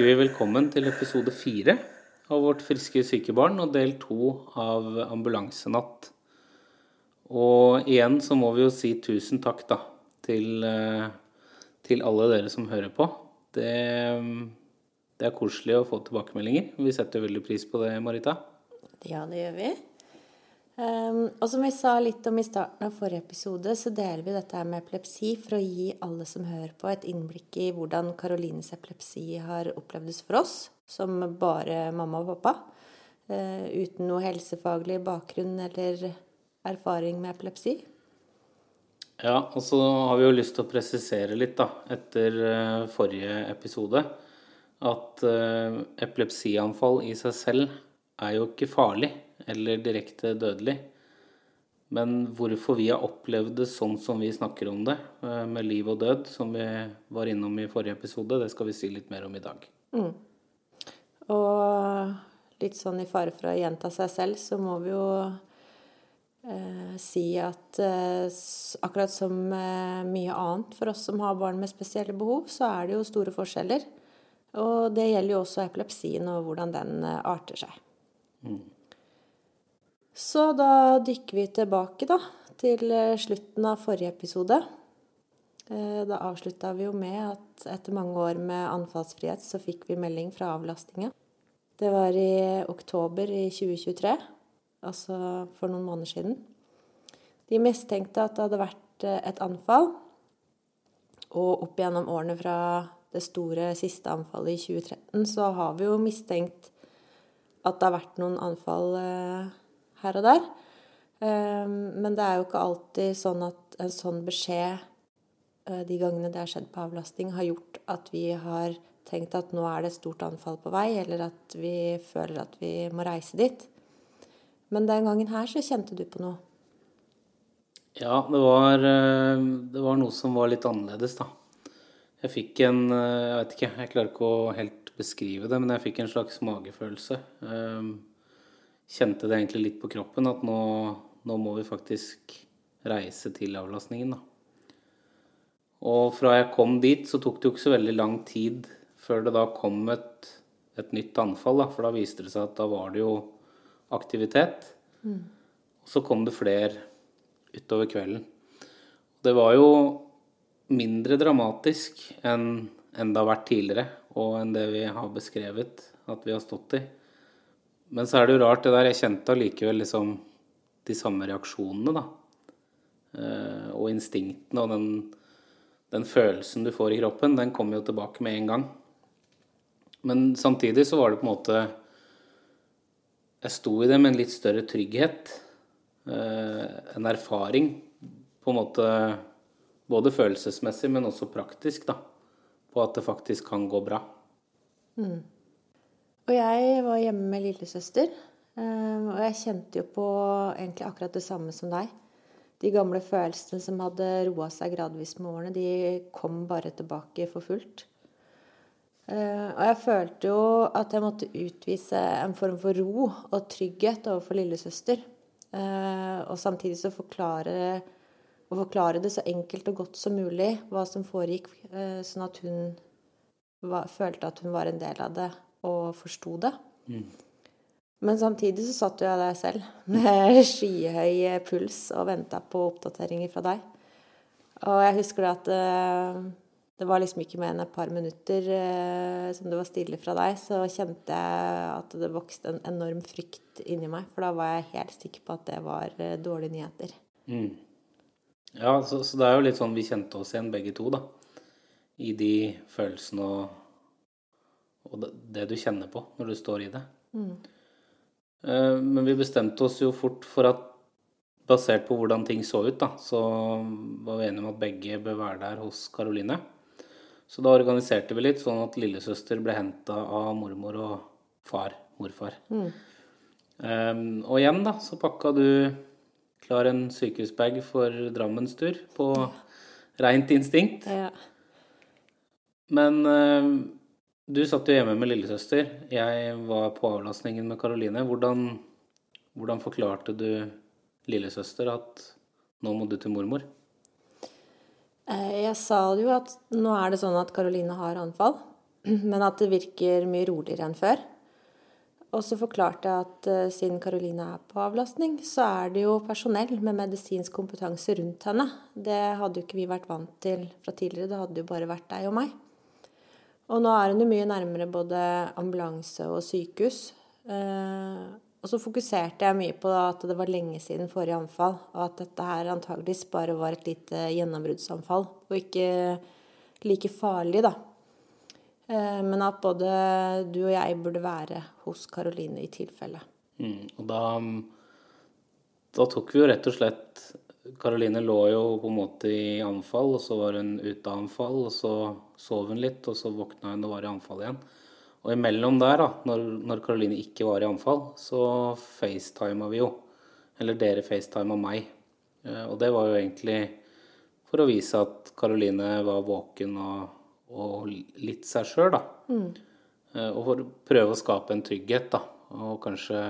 ønsker vi velkommen til episode fire av Vårt friske syke barn og del to av Ambulansenatt. Og igjen så må vi jo si tusen takk da til, eh, til alle dere som hører på. Det, det er koselig å få tilbakemeldinger. Vi setter veldig pris på det, Marita. Ja, det gjør vi. Um, og som vi sa litt om i starten av forrige episode, så deler vi dette med epilepsi for å gi alle som hører på, et innblikk i hvordan Karolines epilepsi har opplevdes for oss, som bare mamma og pappa, uh, uten noe helsefaglig bakgrunn eller erfaring med epilepsi. Ja, og så har vi jo lyst til å presisere litt, da, etter uh, forrige episode, at uh, epilepsianfall i seg selv er jo ikke farlig eller direkte dødelig. Men hvorfor vi har opplevd det sånn som vi snakker om det, eh, med liv og død, som vi var innom i forrige episode, det skal vi si litt mer om i dag. Mm. Og litt sånn i fare for å gjenta seg selv, så må vi jo eh, si at eh, akkurat som eh, mye annet for oss som har barn med spesielle behov, så er det jo store forskjeller. Og det gjelder jo også epilepsien og hvordan den eh, arter seg. Mm. Så da dykker vi tilbake da, til eh, slutten av forrige episode. Eh, da avslutta vi jo med at etter mange år med anfallsfrihet, så fikk vi melding fra avlastninga. Det var i oktober i 2023, altså for noen måneder siden. De mistenkte at det hadde vært eh, et anfall. Og opp gjennom årene fra det store siste anfallet i 2013, så har vi jo mistenkt at det har vært noen anfall her og der. Ehm, men det er jo ikke alltid sånn at en sånn beskjed eh, de gangene det har skjedd på avlastning, har gjort at vi har tenkt at nå er det et stort anfall på vei, eller at vi føler at vi må reise dit. Men den gangen her så kjente du på noe. Ja, det var, eh, det var noe som var litt annerledes, da. Jeg fikk en eh, Jeg vet ikke, jeg klarer ikke å helt beskrive det, men jeg fikk en slags magefølelse. Um, kjente det egentlig litt på kroppen at nå, nå må vi faktisk reise til avlastningen, da. Og fra jeg kom dit, så tok det jo ikke så veldig lang tid før det da kom et, et nytt anfall. Da, for da viste det seg at da var det jo aktivitet. Mm. Og så kom det flere utover kvelden. Det var jo mindre dramatisk enn, enn det har vært tidligere, og enn det vi har beskrevet at vi har stått i. Men så er det jo rart det der. Jeg kjente allikevel liksom de samme reaksjonene, da. Eh, og instinktene og den, den, følelsen du får i kroppen, den kommer jo tilbake med en gang. Men samtidig så var det på en måte Jeg sto i det med en litt større trygghet. Eh, en erfaring på en måte både følelsesmessig, men også praktisk, da. På at det faktisk kan gå bra. Mm. Og jeg var hjemme med lillesøster, eh, og jeg kjente jo på egentlig akkurat det samme som deg. De gamle følelsene som hadde roa seg gradvis med årene, de kom bare tilbake for fullt. Eh, og jeg følte jo at jeg måtte utvise en form for ro og trygghet overfor lillesøster. Eh, og samtidig så forklare, forklare det så enkelt og godt som mulig hva som foregikk, sånn at hun følte at hun var en del av det og forsto det. Mm. Men samtidig så satt jo jeg der selv med skyhøy puls og venta på oppdateringer fra deg. Og jeg husker at det, eh, det var liksom ikke mer enn et par minutter eh, som det var stille fra deg, så kjente jeg at det vokste en enorm frykt inni meg. For da var jeg helt sikker på at det var eh, dårlige nyheter. Mm. Ja, så, så, det er jo litt sånn vi kjente oss igjen begge to, da. I de følelsene og og det du kjenner på når du står i det. Mm. Eh, men vi bestemte oss jo fort for at basert på hvordan ting så ut, da, så var vi enige om at begge bør være der hos Karoline. Så da organiserte vi litt, sånn at lillesøster ble henta av mormor og far, morfar. Um, og igjen, da, så pakka du klar en sykehusbag for Drammens tur på rent instinkt. Ja. Men eh, du satt jo hjemme med lillesøster. Jeg var på avlastningen med Karoline. Hvordan, hvordan forklarte du lillesøster at nå må du til mormor? Eh, Jeg sa jo at nå er det sånn at Karoline har anfall, men at det virker mye roligere enn før. Og så forklarte jeg at eh, siden Karoline er på avlastning, så er det jo personell med medisinsk kompetanse rundt henne. Det hadde jo ikke vi vært vant til fra tidligere, det hadde jo bare vært deg og meg. Og nå er hun jo mye nærmere både ambulanse og sykehus. Eh, og så fokuserte jeg mye på at det var lenge siden forrige anfall, og at dette her antageligvis bare var et lite gjennombruddsanfall, og ikke like farlig, da. Eh, Men at både du og jeg burde være hos Karoline i tilfelle. Mm, og da, da tok vi jo rett og slett Karoline lå jo på en måte i anfall, og så var hun ute av anfall, og så sov hun litt, og så våkna hun og var i anfall igjen. Og imellom der, da, når, når Karoline ikke var i anfall, så facetima vi jo. Eller dere facetima meg. Eh, Og det var jo egentlig for å vise at Karoline var våken og, og litt seg sjøl, da. Mm. Og for å prøve å skape en trygghet, da. Og kanskje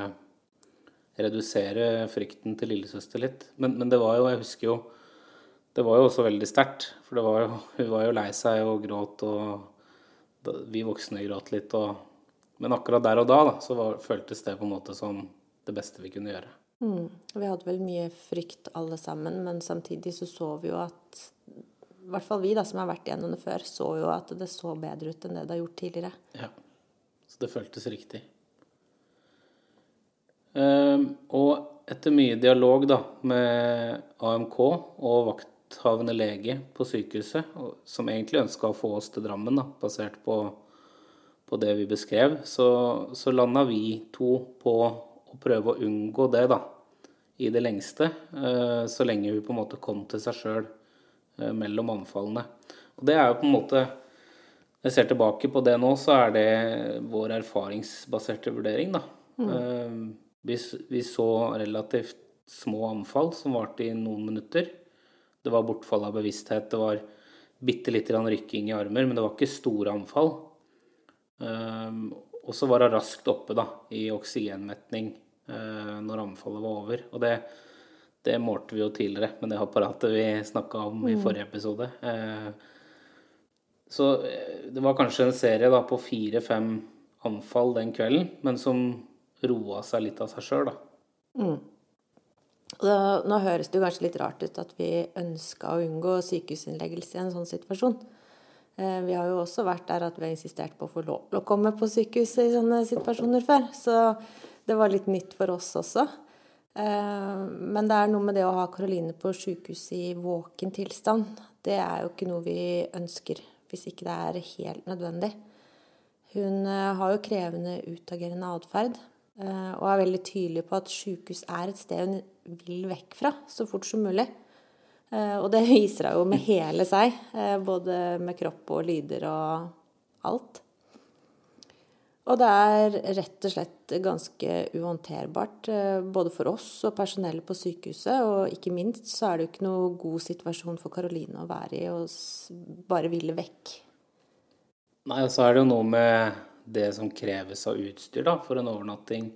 redusere frykten til lillesøster litt. Men, men det var jo, jeg husker jo Det var jo også veldig sterkt. For det var jo, hun var jo lei seg og gråt, og vi voksne gråt litt. Og, men akkurat der og da, da så var, føltes det på en måte som det beste vi kunne gjøre. Mm. Vi hadde vel mye frykt alle sammen, men samtidig så så vi jo at I hvert fall vi da, som har vært igjennom det før, så jo at det så bedre ut enn det det har gjort tidligere. Ja. Så det føltes riktig. Ehm, og etter mye dialog da, med AMK og vakthavende lege på sykehuset, som egentlig ønska å få oss til Drammen, da, basert på, på det vi beskrev, så, så landa vi to på å prøve å unngå det, da, i det lengste. eh, så lenge hun på en måte kom til seg sjøl mellom anfallene. Og det er jo på en måte når jeg ser tilbake på det nå, så er det vår erfaringsbaserte vurdering, da. Eh, Vi, vi så relativt små anfall som varte i noen minutter. Det var bortfall av bevissthet, det var bitte lite grann rykking i armer, men det var ikke store anfall. Um, og så var hun raskt oppe da, i oksygenmetning uh, når anfallet var over. Og det, det målte vi jo tidligere med det apparatet vi snakka om i forrige episode. Uh, så eh, det var kanskje en serie da på fire-fem anfall den kvelden, men som roa seg litt av seg sjøl, da. Mm. da, nå høres det jo kanskje litt rart ut at vi ønska å unngå sykehusinnleggelse i en sånn situasjon. Eh, Vi har jo også vært der at vi har insistert på å få lov til å komme på sykehuset i sånne situasjoner før. Så det var litt nytt for oss også. Eh, Men det er noe med det å ha Karoline på sykehuset i våken tilstand. Det er jo ikke noe vi ønsker hvis ikke det er helt nødvendig. Hun eh, har jo krevende utagerende atferd og er veldig tydelig på at sykehus er et sted hun vil vekk fra så fort som mulig. Eh, Og det viser hun jo med hele seg, eh, både med kropp og lyder og alt. Og det er rett og slett ganske uhåndterbart, eh, både for oss og personellet på sykehuset. Og ikke minst så er det jo ikke noe god situasjon for Karoline å være i og bare ville vekk. Nei, og så er det jo noe med det som kreves av utstyr da, for en overnatting.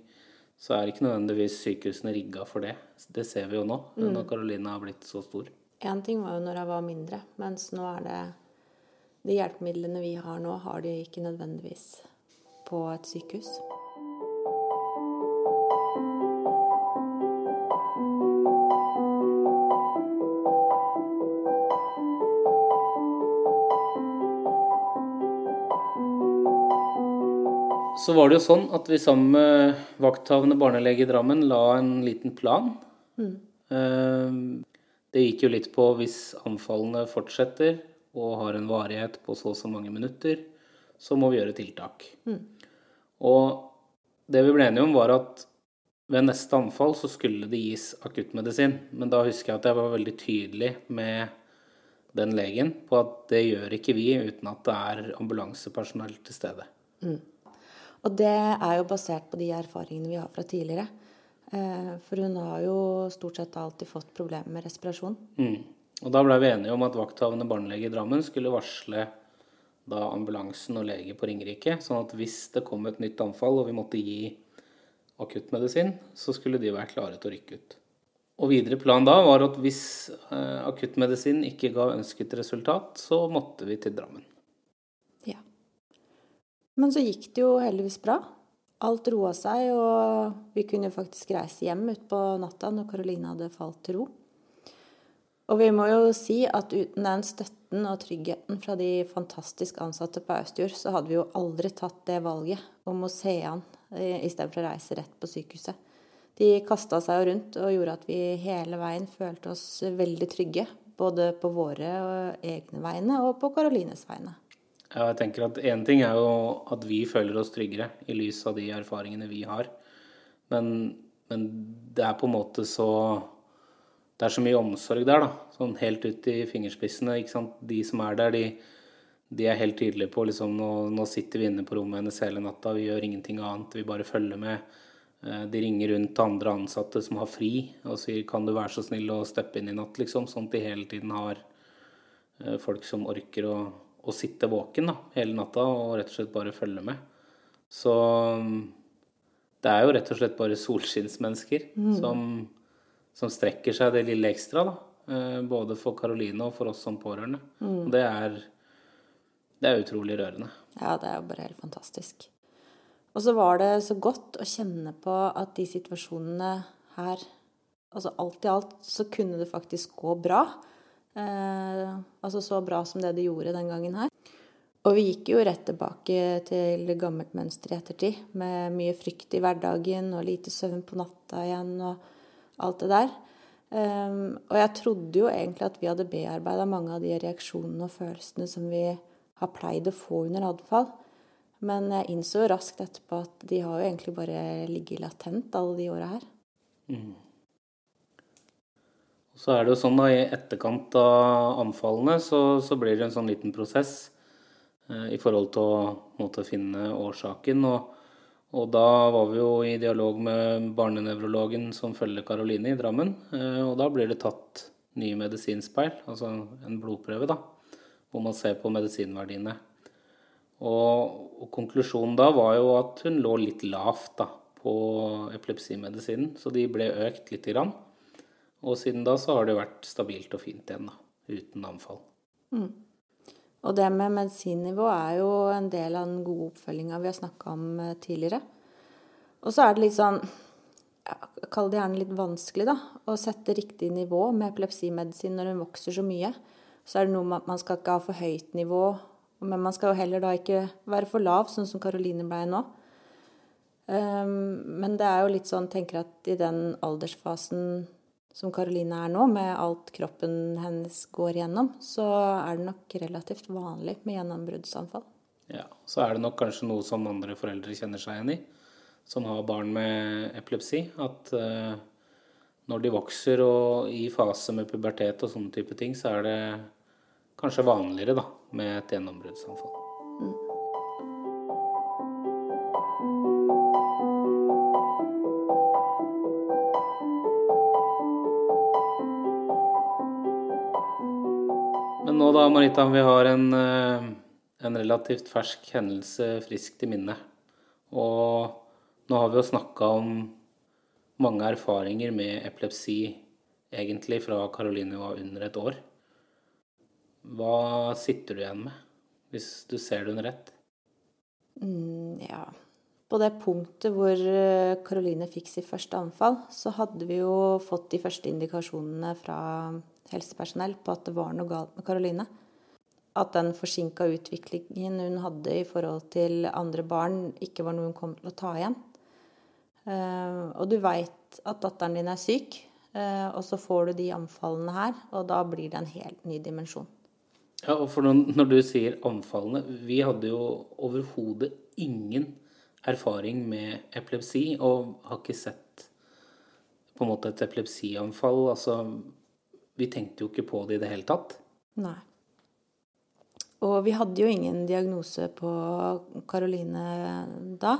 Så er ikke nødvendigvis sykehusene rigga for det. Det ser vi jo nå, når Karolina har blitt så stor. Én ting var jo når jeg var mindre, mens nå er det De hjelpemidlene vi har nå, har de ikke nødvendigvis på et sykehus. Så var det jo sånn at vi sammen med vakthavende barnelege i Drammen la en liten plan. Mm. Det gikk jo litt på hvis anfallene fortsetter og har en varighet på så og så mange minutter, så må vi gjøre tiltak. Og det vi ble enige om, var at ved neste anfall så skulle det gis akuttmedisin. Men da husker jeg at jeg var veldig tydelig med den legen på at det gjør ikke vi uten at det er ambulansepersonell til stede. Og det er jo basert på de erfaringene vi har fra tidligere. Eh, For hun har jo stort sett alltid fått problemer med respirasjon. Mm. Og da blei vi enige om at vakthavende barnelege i Drammen skulle varsle da ambulansen og lege på Ringerike, sånn at hvis det kom et nytt anfall og vi måtte gi akuttmedisin, så skulle de være klare til å rykke ut. Og videre plan da var at hvis eh, akuttmedisin ikke ga ønsket resultat, så måtte vi til Drammen. Men så gikk det jo heldigvis bra. Alt roa seg, og vi kunne faktisk reise hjem utpå natta når Karoline hadde falt til ro. Og vi må jo si at uten den støtten og tryggheten fra de fantastisk ansatte på Austjord, så hadde vi jo aldri tatt det valget om å se an istedenfor å reise rett på sykehuset. De kasta seg jo rundt og gjorde at vi hele veien følte oss veldig trygge. Både på våre egne vegne og på Karolines vegne. Ja, jeg tenker at Én ting er jo at vi føler oss tryggere i lys av de erfaringene vi har. Men, men det er på en måte så Det er så mye omsorg der, da. Sånn helt ut i fingerspissene. ikke sant? De som er der, de, de er helt tydelige på liksom nå, nå sitter vi inne på rommet hennes hele natta, vi gjør ingenting annet, vi bare følger med. Eh, De ringer rundt til andre ansatte som har fri og sier 'kan du være så snill å steppe inn i natt', liksom. Sånn at de hele tiden har eh, folk som orker å, å sitte våken da, hele natta og rett og slett bare følge med. Så mm, det er jo rett og slett bare solskinnsmennesker som, som strekker seg det lille ekstra, da. Eh, Både for Karoline og for oss som pårørende. Og det er, det er utrolig rørende. Ja, det er jo bare helt fantastisk. Og så var det så godt å kjenne på at de situasjonene her Altså alt i alt så kunne det faktisk gå bra. Eh, altså så bra som det det gjorde den gangen her. Og vi gikk jo rett tilbake til gammelt mønster i ettertid, med mye frykt i hverdagen og lite søvn på natta igjen og alt det der. Um, og jeg trodde jo egentlig at vi hadde bearbeida mange av de reaksjonene og følelsene som vi har pleid å få under adfall. Men jeg innså raskt etterpå at de har jo egentlig bare ligget latent alle de åra her. Og så er det jo sånn da, i etterkant av anfallene så, så blir det en sånn liten prosess eh, i forhold til å måtte finne årsaken. Og, og da var vi jo i dialog med barnenevrologen som følger Karoline i Drammen. Eh, og da blir det tatt nye medisinspeil, altså en blodprøve, da, hvor man ser på medisinverdiene. Og, og konklusjonen da var jo at hun lå litt lavt da, på epilepsimedisinen, så de ble økt lite grann. Og siden da så har det vært stabilt og fint igjen, da, uten anfall. Og det med medisinnivå er jo en del av den gode oppfølginga vi har snakka om eh, tidligere. Og så er det litt sånn Kall det gjerne litt vanskelig, da. Å sette riktig nivå med epilepsimedisin når hun vokser så mye. Så er det noe med at man skal ikke ha for høyt nivå, men man skal jo heller da ikke være for lav, sånn som Karoline ble nå. Um, men det er jo litt sånn, tenker jeg at i den aldersfasen som Karoline er nå, med alt kroppen hennes går igjennom, så er det nok relativt vanlig med gjennombruddsanfall. Ja, Så er det nok kanskje noe som andre foreldre kjenner seg igjen i, som har barn med epilepsi. At uh, når de vokser og i fase med pubertet og sånne type ting, så er det kanskje vanligere da, med et gjennombruddsanfall. Men da, Marita, vi har en, eh, en relativt fersk hendelse friskt i minne. Og nå har vi jo snakka om mange erfaringer med epilepsi egentlig fra Karoline var under et år. Hva sitter du igjen med, hvis du ser det under ett? Mm, ja. På det punktet hvor eh, Karoline fikk sitt første anfall, så hadde vi jo fått de første indikasjonene fra helsepersonell på at det var noe galt med Karoline. At den forsinka utviklingen hun hadde i forhold til andre barn, ikke var noe hun kom til å ta igjen. Eh, og du veit at datteren din er syk, eh, og så får du de anfallene her, og da blir det en helt ny dimensjon. Ja, og for når, du sier anfallene Vi hadde jo overhodet ingen erfaring med epilepsi, og har ikke sett på en måte et epilepsianfall. Altså, vi tenkte jo ikke på det i det hele tatt. Nei. Og vi hadde jo ingen diagnose på Karoline da,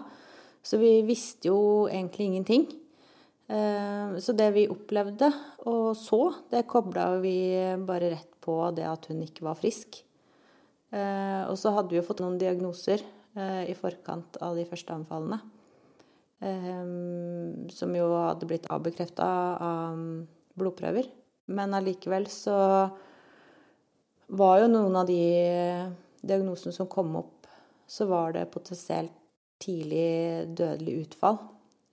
så vi visste jo egentlig ingenting. Eh, så det vi opplevde og så, det kobla vi bare rett på det at hun ikke var frisk. Eh, og så hadde vi jo fått noen diagnoser i forkant av de første anfallene. Som jo hadde blitt avbekrefta av blodprøver. Men allikevel så var jo noen av de diagnosene som kom opp, så var det potensielt tidlig dødelig utfall.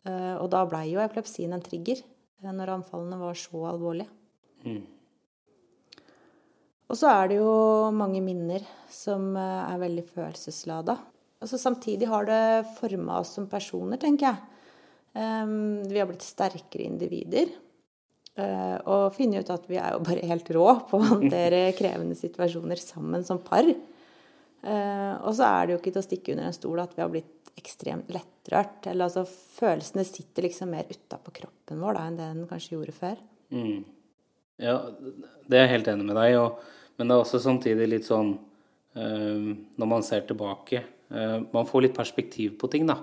Eh, og da blei jo epilepsien en trigger eh, når anfallene var så alvorlige. Mm. Og så er det jo mange minner som eh, er veldig følelseslada. Altså, samtidig har det forma oss som personer, tenker jeg. Vi har blitt sterkere individer. Og funnet ut at vi er jo bare helt rå på å håndtere krevende situasjoner sammen som par. Og så er det jo ikke til å stikke under en stol at vi har blitt ekstremt lettrørt. Eller altså følelsene sitter liksom mer utapå kroppen vår da, enn det den kanskje gjorde før. Mm. Ja, det er jeg helt enig med deg i. Men det er også samtidig litt sånn øh, Når man ser tilbake Man får litt perspektiv på ting, da.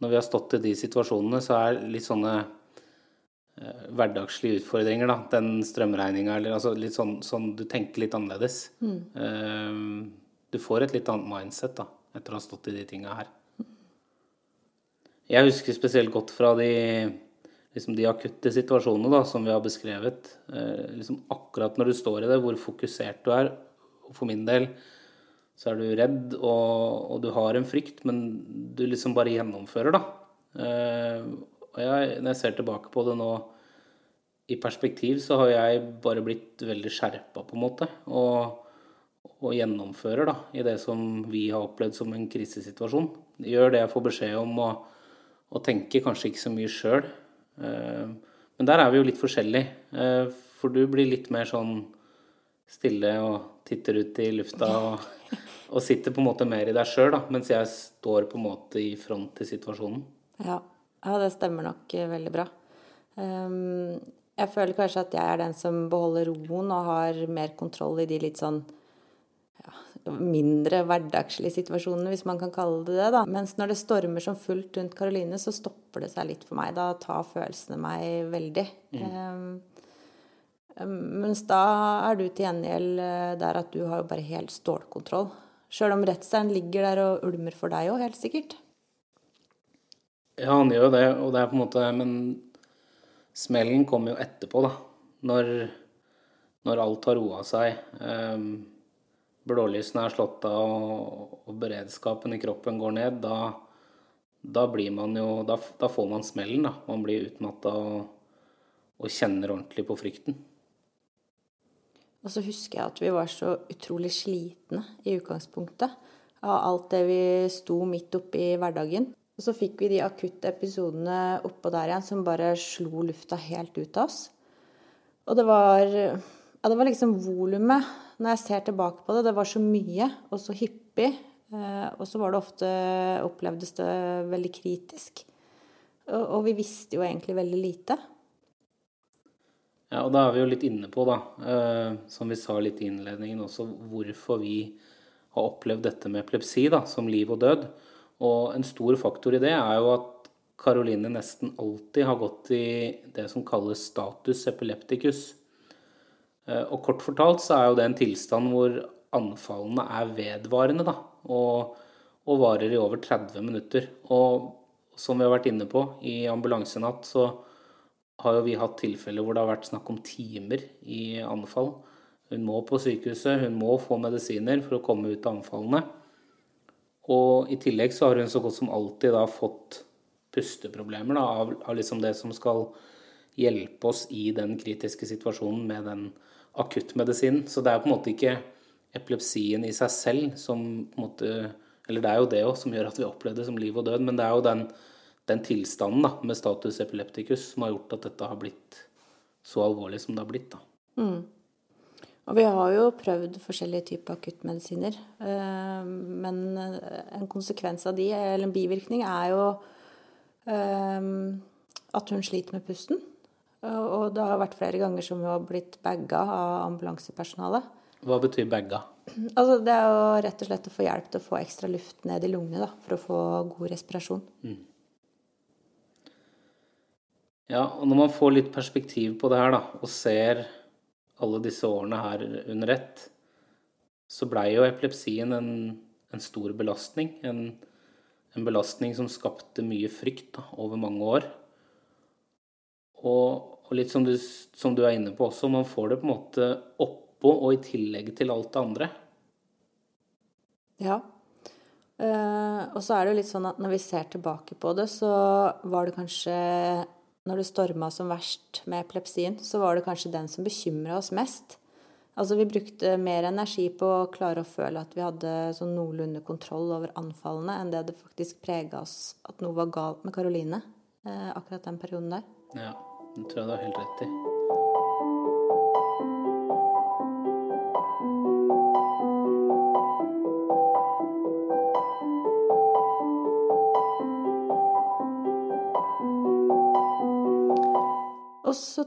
Når vi har stått i de situasjonene, så er litt sånne øh, hverdagslige utfordringer, da. Den strømregninga eller altså litt sånn, sånn, Du tenker litt annerledes. Mm. du får et litt annet mindset da, etter å ha stått i de tinga her. Jeg husker spesielt godt fra de, liksom de akutte situasjonene da, som vi har beskrevet. Eh, liksom akkurat når du står i det, hvor fokusert du er. Og for min del så er du redd, og, og du har en frykt, men du liksom bare gjennomfører, da. Eh, og jeg, når jeg ser tilbake på det nå i perspektiv, så har jeg bare blitt veldig skjerpa, på en måte. Og, og gjennomfører da, i det som vi har opplevd som en krisesituasjon. Gjør det jeg får beskjed om. og og tenker kanskje ikke så mye sjøl. Eh, men der er vi jo litt forskjellige. Eh, for du blir litt mer sånn stille og titter ut i lufta og, og sitter på en måte mer i deg sjøl, mens jeg står på en måte i front til situasjonen. Ja, ja det stemmer nok eh, veldig bra. Jeg føler kanskje at jeg er den som beholder roen og har mer kontroll i de litt sånn mindre hverdagslige situasjonene, hvis man kan kalle det det. da. Mens når det stormer som fullt rundt Karoline, så stopper det seg litt for meg. Da tar følelsene meg veldig. Mm. Um, mens da er du til gjengjeld eh, der at du har jo bare helt stålkontroll. Sjøl om redselen ligger der og ulmer for deg òg, helt sikkert. Ja, han gjør jo det, og det er på en måte Men smellen kommer jo etterpå, da. Når, når alt har roa seg. Um, blålysene er slått av og, beredskapen i kroppen går ned, da, da blir man jo da, da, får man smellen, da. Man blir utmatta og, og, kjenner ordentlig på frykten. Og så husker jeg at vi var så utrolig slitne i utgangspunktet av alt det vi sto midt oppi i hverdagen. Og så fikk vi de akutte episodene oppå der igjen som bare slo lufta helt ut av oss. Og det var, ja, det var liksom volumet når jeg ser tilbake på det, det var så mye og så hyppig. Eh, og så var det ofte opplevdes det veldig kritisk. Og vi visste jo egentlig veldig lite. Ja, og da er vi jo litt inne på, da, eh, som vi sa litt i innledningen også, hvorfor vi har opplevd dette med epilepsi da, som liv og død. Og en stor faktor i det er jo at Karoline nesten alltid har gått i det som kalles status epilepticus. Eh, og kort fortalt så er jo det en tilstand hvor anfallene er vedvarende, da. Og, og varer i over 30 minutter. Og som vi har vært inne på, i ambulansenatt så har jo vi hatt tilfeller hvor det har vært snakk om timer i anfall. Hun må på sykehuset, hun må få medisiner for å komme ut av anfallene. Og i tillegg så har hun så godt som alltid da fått pusteproblemer da, av, av liksom det som skal hjelpe oss i den kritiske situasjonen med den akuttmedisin. Så det er på en måte ikke epilepsien i seg selv som på en måte Eller det er jo det òg som gjør at vi opplever det som liv og død, men det er jo den, den tilstanden da, med status epilepticus som har gjort at dette har blitt så alvorlig som det har blitt. da. Mm. Og vi har jo prøvd forskjellige typer akuttmedisiner. Eh, men en konsekvens av de, eller en bivirkning, er jo eh, at hun sliter med pusten. Og det har vært flere ganger som hun har blitt bagga av ambulansepersonalet. Hva betyr bagga? Altså, det er jo rett og slett å få hjelp til å få ekstra luft ned i lungene, da, for å få god respirasjon. Ja, og når man får litt perspektiv på det her, da, og ser alle disse årene her under ett, så blei jo epilepsien en, en stor belastning. En, en, belastning som skapte mye frykt da, over mange år. Og, og litt som du, som du, er inne på også, man får det på en måte oppå og i tillegg til alt det andre. Ja. Uh, og så er det jo litt sånn at når vi ser tilbake på det, så var det kanskje Når det storma som verst med epilepsien, så var det kanskje den som bekymra oss mest. Altså vi brukte mer energi på å klare å føle at vi hadde sånn noenlunde kontroll over anfallene, enn det det faktisk prega oss at noe var galt med Karoline eh, akkurat den perioden der. Ja, det tror jeg du har helt rett i.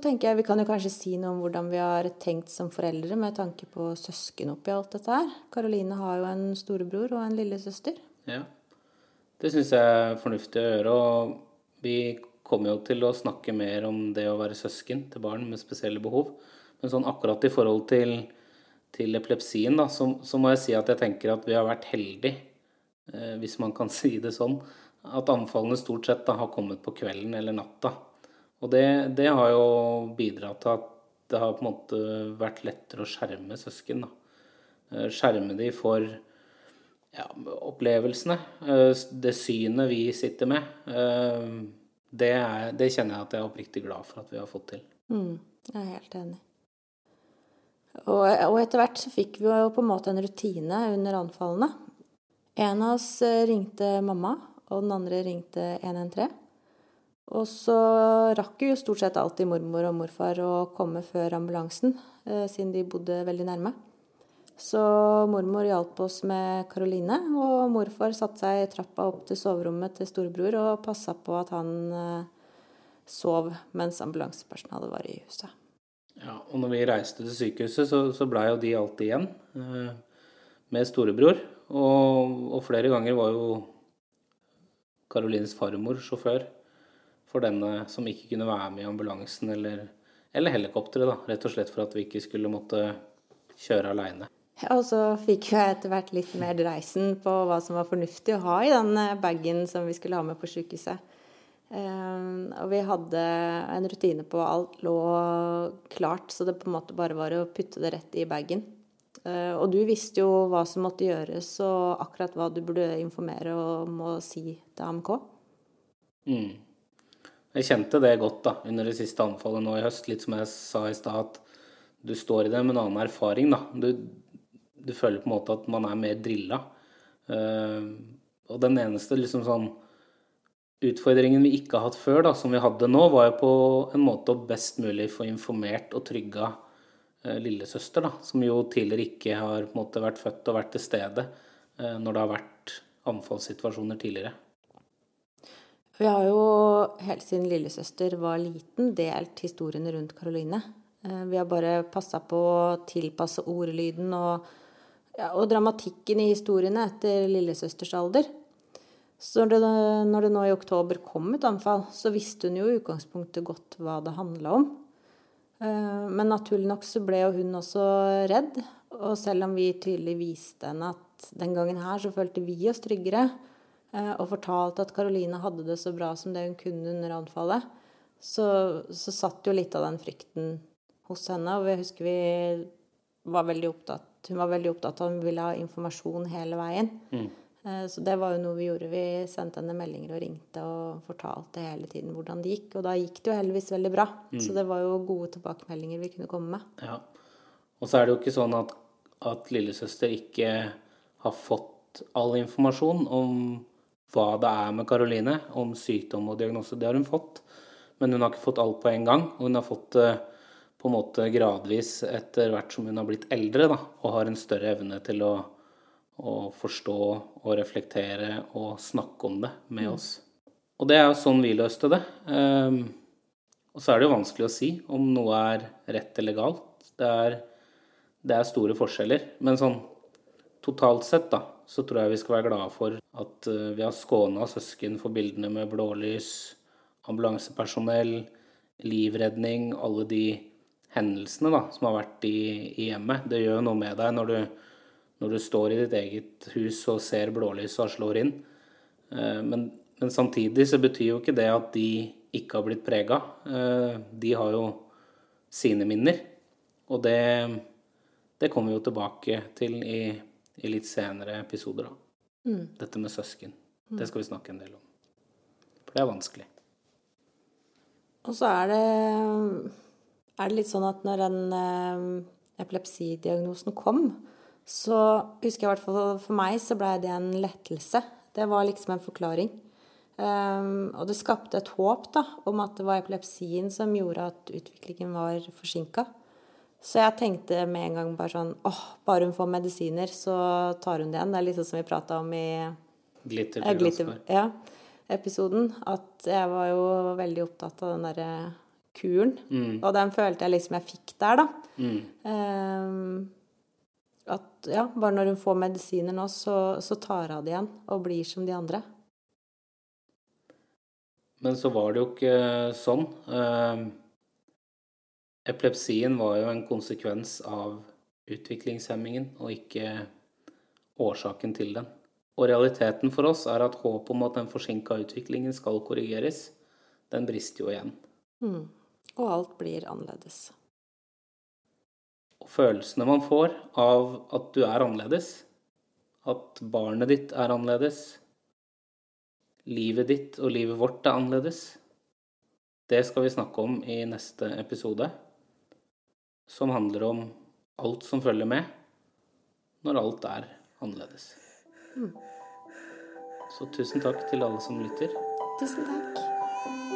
tenker jeg vi kan jo kanskje si noe om hvordan vi har tenkt som foreldre med tanke på søsken oppi alt dette her. Karoline har jo en storebror og en lillesøster. Ja, det syns jeg er fornuftig å gjøre. Og vi kommer jo til å snakke mer om det å være søsken til barn med spesielle behov. Men sånn akkurat i forhold til, til epilepsien, da, så, så, må jeg si at jeg tenker at vi har vært heldige, eh, hvis man kan si det sånn, at anfallene stort sett da, har kommet på kvelden eller natta. Og det, det, har jo bidratt til at det har på en måte vært lettere å skjerme søsken. Da. Eh, skjerme de for ja, opplevelsene. Eh, det synet vi sitter med. Eh, det, er, det, kjenner jeg at jeg er oppriktig glad for at vi har fått til. Mm, jeg er helt enig. Og, og etter hvert så fikk vi jo på en måte en rutine under anfallene. En av oss ringte mamma, og den andre ringte 113. Og så rakk jo stort sett alltid mormor og morfar å komme før ambulansen, eh, siden de bodde veldig nærme. Så mormor hjalp oss med Karoline, og morfar satte seg i trappa opp til soverommet til storebror og passa på at han eh, sov mens ambulansepersonalet var i huset. Ja, og når vi reiste til sykehuset, så, så blei jo de alltid igjen eh, med storebror. Og, og flere ganger var jo Karolines farmor sjåfør for denne som ikke kunne være med i ambulansen eller, eller helikopteret, da. Rett og slett for at vi ikke skulle måtte kjøre aleine. Ja, og så fikk jeg etter hvert litt mer dreisen på hva som var fornuftig å ha i den eh, bagen som vi skulle ha med på sykehuset. Um, og vi hadde en rutine på alt lå klart, så det på en måte bare var å putte det rett i bagen. Uh, og du visste jo hva som måtte gjøres, og akkurat hva du burde informere om og si til AMK. Mm. Jeg kjente det godt da, under det siste anfallet nå i høst. Litt som jeg sa i stad, at du står i det med en annen erfaring. da. Du, du føler på en måte at man er mer drilla. Uh, og den eneste liksom sånn utfordringen vi ikke har hatt før, da, som vi hadde nå, var jo på en måte å best mulig få informert og trygga uh, lillesøster, da, som jo tidligere ikke har på en måte vært født og vært til stede uh, når det har vært anfallssituasjoner tidligere. Vi har jo helt siden lillesøster var liten, delt historiene rundt Karoline. Eh, vi har bare passa på å tilpasse ordlyden og, ja, og, dramatikken i historiene etter lillesøsters alder. Så det, når det, nå i oktober kom et anfall, så visste hun jo i utgangspunktet godt hva det handla om. Eh, men naturlig nok så ble jo hun også redd. Og selv om vi tydelig viste henne at den gangen her så følte vi oss tryggere, og fortalte at Karoline hadde det så bra som det hun kunne under anfallet, så, så satt jo litt av den frykten hos henne. Og jeg husker vi var veldig opptatt Hun var veldig opptatt av at hun ville ha informasjon hele veien. Mm. Eh, så det var jo noe vi gjorde. Vi sendte henne meldinger og ringte og fortalte hele tiden hvordan det gikk. Og da gikk det jo heldigvis veldig bra. Mm. Så det var jo gode tilbakemeldinger vi kunne komme med. Ja. Og så er det jo ikke sånn at, at lillesøster ikke har fått all informasjon om hva det er med Karoline, om sykdom og diagnose. Det har hun fått, men hun har ikke fått alt på en gang. Og hun har fått det på en måte gradvis etter hvert som hun har blitt eldre da, og har en større evne til å, å forstå og reflektere og snakke om det med mm. oss. Og det er jo sånn vi løste det. Um, og så er det jo vanskelig å si om noe er rett eller galt. Det er, det er store forskjeller. Men sånn totalt sett, da, så tror jeg vi skal være glade for at eh, vi har skåna søsken for bildene med blålys, ambulansepersonell, livredning, alle de hendelsene da, som har vært i, i hjemmet. Det gjør noe med deg når du, når du står i ditt eget hus og ser blålyset og slår inn. Eh, men, men, samtidig så betyr jo ikke det at de ikke har blitt prega. Eh, de har jo sine minner. Og det, det kommer vi jo tilbake til i, i litt senere episoder, da. Mm. Dette med søsken. Mm. Det skal vi snakke en del om. For det er vanskelig. Og så er det, er det litt sånn at når den eh, epilepsidiagnosen kom, så husker jeg i hvert fall for meg så blei det en lettelse. Det var liksom en forklaring. Um, og det skapte et håp da, om at det var epilepsien som gjorde at utviklingen var forsinka. Så jeg tenkte med en gang bare sånn åh, bare hun får medisiner, så tar hun det igjen. Det er sånn som vi prata om i Glitter til glitter, ja, episoden. At jeg var jo veldig opptatt av den derre kuren. Mm. Og den følte jeg liksom jeg fikk der, da. Mm. Um, at ja, bare når hun får medisiner nå, så, så tar hun det igjen og blir som de andre. Men så var det jo ikke sånn. Uh, Epilepsien var jo en konsekvens av utviklingshemmingen, og ikke årsaken til den. Og realiteten for oss er at håpet om at den forsinka utviklingen skal korrigeres, den brister jo igjen. Mm. Og alt blir annerledes. Og følelsene man får av at du er annerledes, at barnet ditt er annerledes, livet ditt og livet vårt er annerledes, det skal vi snakke om i neste episode som handler om alt som følger med når alt er annerledes. Mm. Så tusen takk til alle som lytter. Tusen takk.